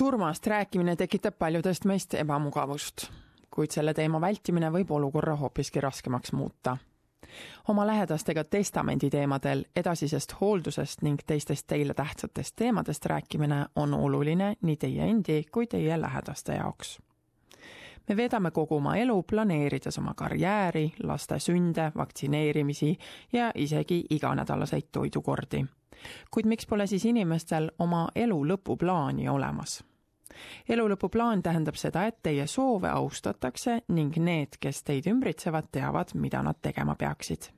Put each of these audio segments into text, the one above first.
surmast rääkimine tekitab paljudest meist ebamugavust, kuid selle teema vältimine võib olukorra hoopiski raskemaks muuta. oma lähedastega testamendi teemadel, edasisest hooldusest ning teistest teile tähtsatest teemadest rääkimine on oluline nii teie endi kui teie lähedaste jaoks me veedame kogu oma elu planeerides oma karjääri, laste sünde, vaktsineerimisi ja isegi iganädalaseid toidukordi. kuid miks pole siis inimestel oma elu lõpuplaani olemas? Elu lõpuplaan tähendab seda, et teie soove austatakse ning need, kes teid ümbritsevad, teavad, mida nad tegema peaksid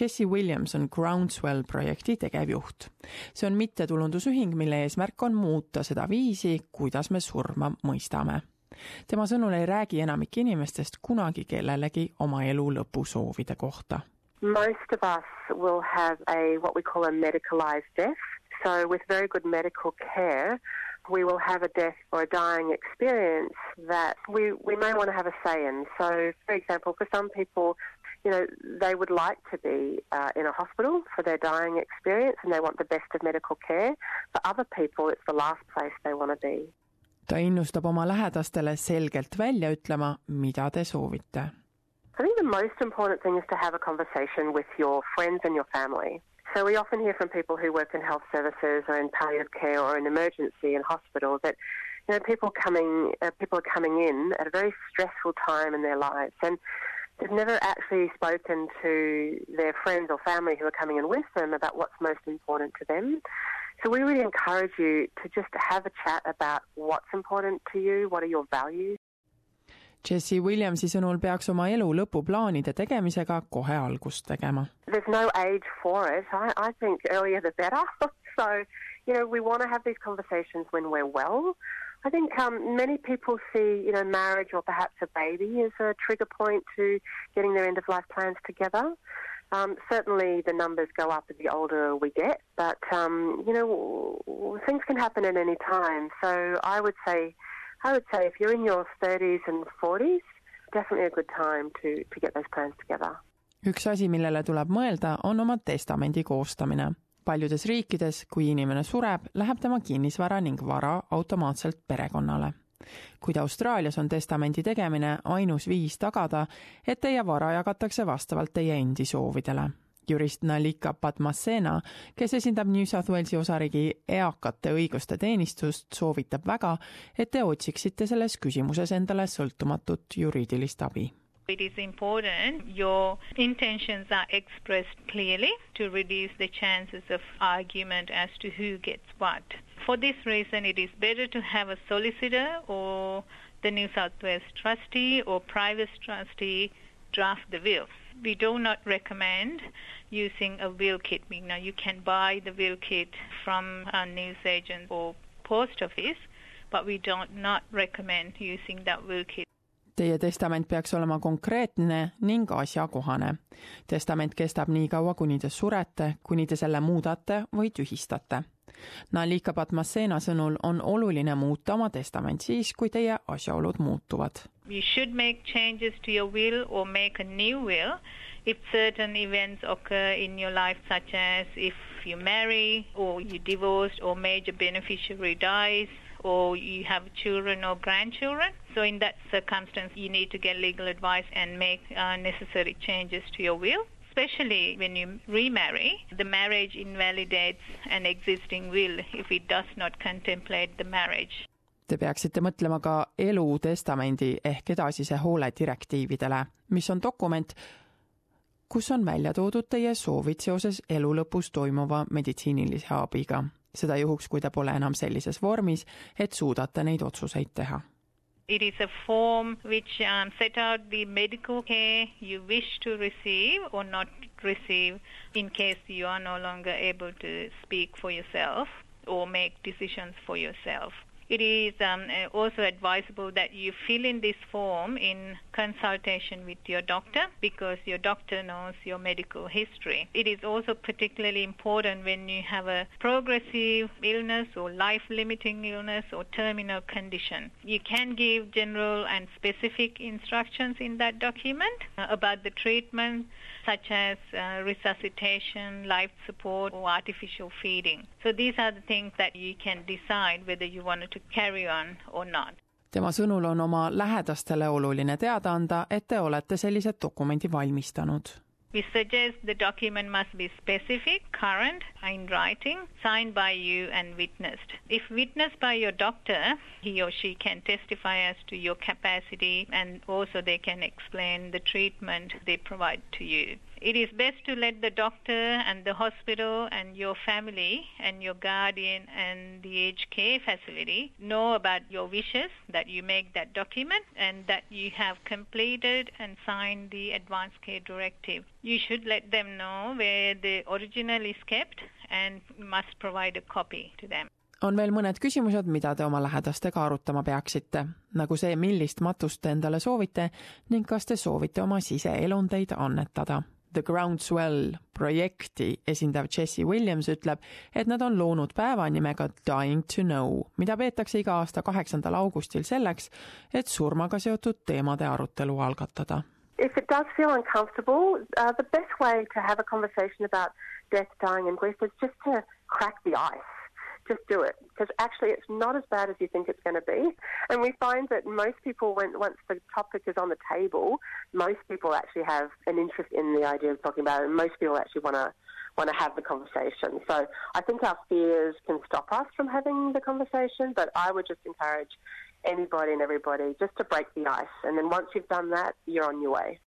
Jesse Williams on Groundswell projekti tegevjuht. see on mittetulundusühing, mille eesmärk on muuta seda viisi, kuidas me surma mõistame tema sõnul ei räägi enamik inimestest kunagi kellelegi oma elu lõpusoovide kohta. Most of us will have a what we call a medicalized death. So with very good medical care, we will have a death or a dying experience that we, we may want to have a say in. So, for example, for some people, you know, they would like to be uh, in a hospital for their dying experience and they want the best of medical care. For other people, it's the last place they want to be. ta innustab oma lähedastele selgelt välja ütlema, mida te soovite. I think the most important thing is to have a conversation with your friends and your family. So we often hear from people who work in health services or in palliative care or in emergency in hospital that you know people coming uh, people are coming in at a very stressful time in their lives and they've never actually spoken to their friends or family who are coming in with them about what's most important to them. So we really encourage you to just have a chat about what's important to you, what are your values. Jesse Williamsi sõnul peaks oma elu lõpuplaanide tegemisega kohe algust tegema. There's no age for it. I, I think earlier the better. so, you know, we want to have these conversations when we're well. I think um, many people see, you know, marriage or perhaps a baby as a trigger point to getting their end of life plans together. Um, certainly, the numbers go up the older we get, but um, you know things can happen at any time. So I would say, I would say if you're in your 30s and 40s, definitely a good time to to get those plans together. üks asi, millele tuleb mõelda, on oma testamendi koostamine. paljudes riikides, kui inimene sureb, läheb tema kinnisvara ning vara automaatselt perekonnale kuid Austraalias on testamendi tegemine ainus viis tagada, et teie vara jagatakse vastavalt teie endi soovidele. Jurist Nalika Padmasena, kes esindab New South Walesi osariigi eakate õiguste teenistust, soovitab väga, et te otsiksite selles küsimuses endale sõltumatut juriidilist abi It is important your intentions are expressed clearly to reduce the chances of argument as to who gets what. For this reason, it is better to have a solicitor or the New South Wales trustee or private trustee draft the will. We do not recommend using a will kit. Now, you can buy the will kit from a newsagent or post office, but we do not recommend using that will kit. Teie testament peaks olema konkreetne ning asjakohane. testament kestab nii kaua, kuni te surete, kuni te selle muudate või tühistate Nalika Patmasena sõnul on oluline muuta oma testament siis, kui teie asjaolud muutuvad. You should make changes to your will or make a new will if certain events occur in your life such as if you marry or you divorced or major beneficiary dies or you have children or grandchildren. So in that circumstance, you need to get legal advice and make uh, necessary changes to your will. Especially when you remarry, the marriage invalidates an existing will if it does not contemplate the marriage. Te peaksite mõtlema ka elutestamendi ehk edasise hoole direktiividele, mis on dokument, kus on välja toodud teie soovid seoses elu lõpus toimuva meditsiinilise abiga. seda juhuks, kui te pole enam sellises vormis, et suudate neid otsuseid teha It is a form which um, set out the medical care you wish to receive or not receive in case you are no longer able to speak for yourself or make decisions for yourself. It is um, also advisable that you fill in this form in consultation with your doctor because your doctor knows your medical history. It is also particularly important when you have a progressive illness or life limiting illness or terminal condition. You can give general and specific instructions in that document uh, about the treatment such as uh, resuscitation, life support, or artificial feeding. So these are the things that you can decide whether you wanted to carry on or not. tema sõnul on oma lähedastele oluline teada anda, et te olete sellise dokumendi valmistanud We suggest the document must be specific, current, in writing, signed by you and witnessed. If witnessed by your doctor, he or she can testify as to your capacity and also they can explain the treatment they provide to you. It is best to let the doctor and the hospital and your family and your guardian and the aged care facility know about your wishes that you make that document and that you have completed and signed the advance care directive. You should let them know where the original is kept and must provide a copy to them. on veel mõned küsimused, mida te oma lähedastega arutama peaksite, nagu see, millist matust te endale soovite ning kas te soovite oma siseelundeid annetada The Groundswell projekti esindav Jesse Williams ütleb, et nad on loonud päeva nimega Dying to Know, mida peetakse iga aasta kaheksandal augustil selleks, et surmaga seotud teemade arutelu algatada. If it does feel uncomfortable, uh, the best way to have a conversation about death, dying and grief is just to crack the ice. just do it because actually it's not as bad as you think it's going to be. And we find that most people, when, once the topic is on the table, most people actually have an interest in the idea of talking about it, and most people actually want to want to have the conversation. So I think our fears can stop us from having the conversation, but I would just encourage anybody and everybody just to break the ice. And then once you've done that, you're on your way.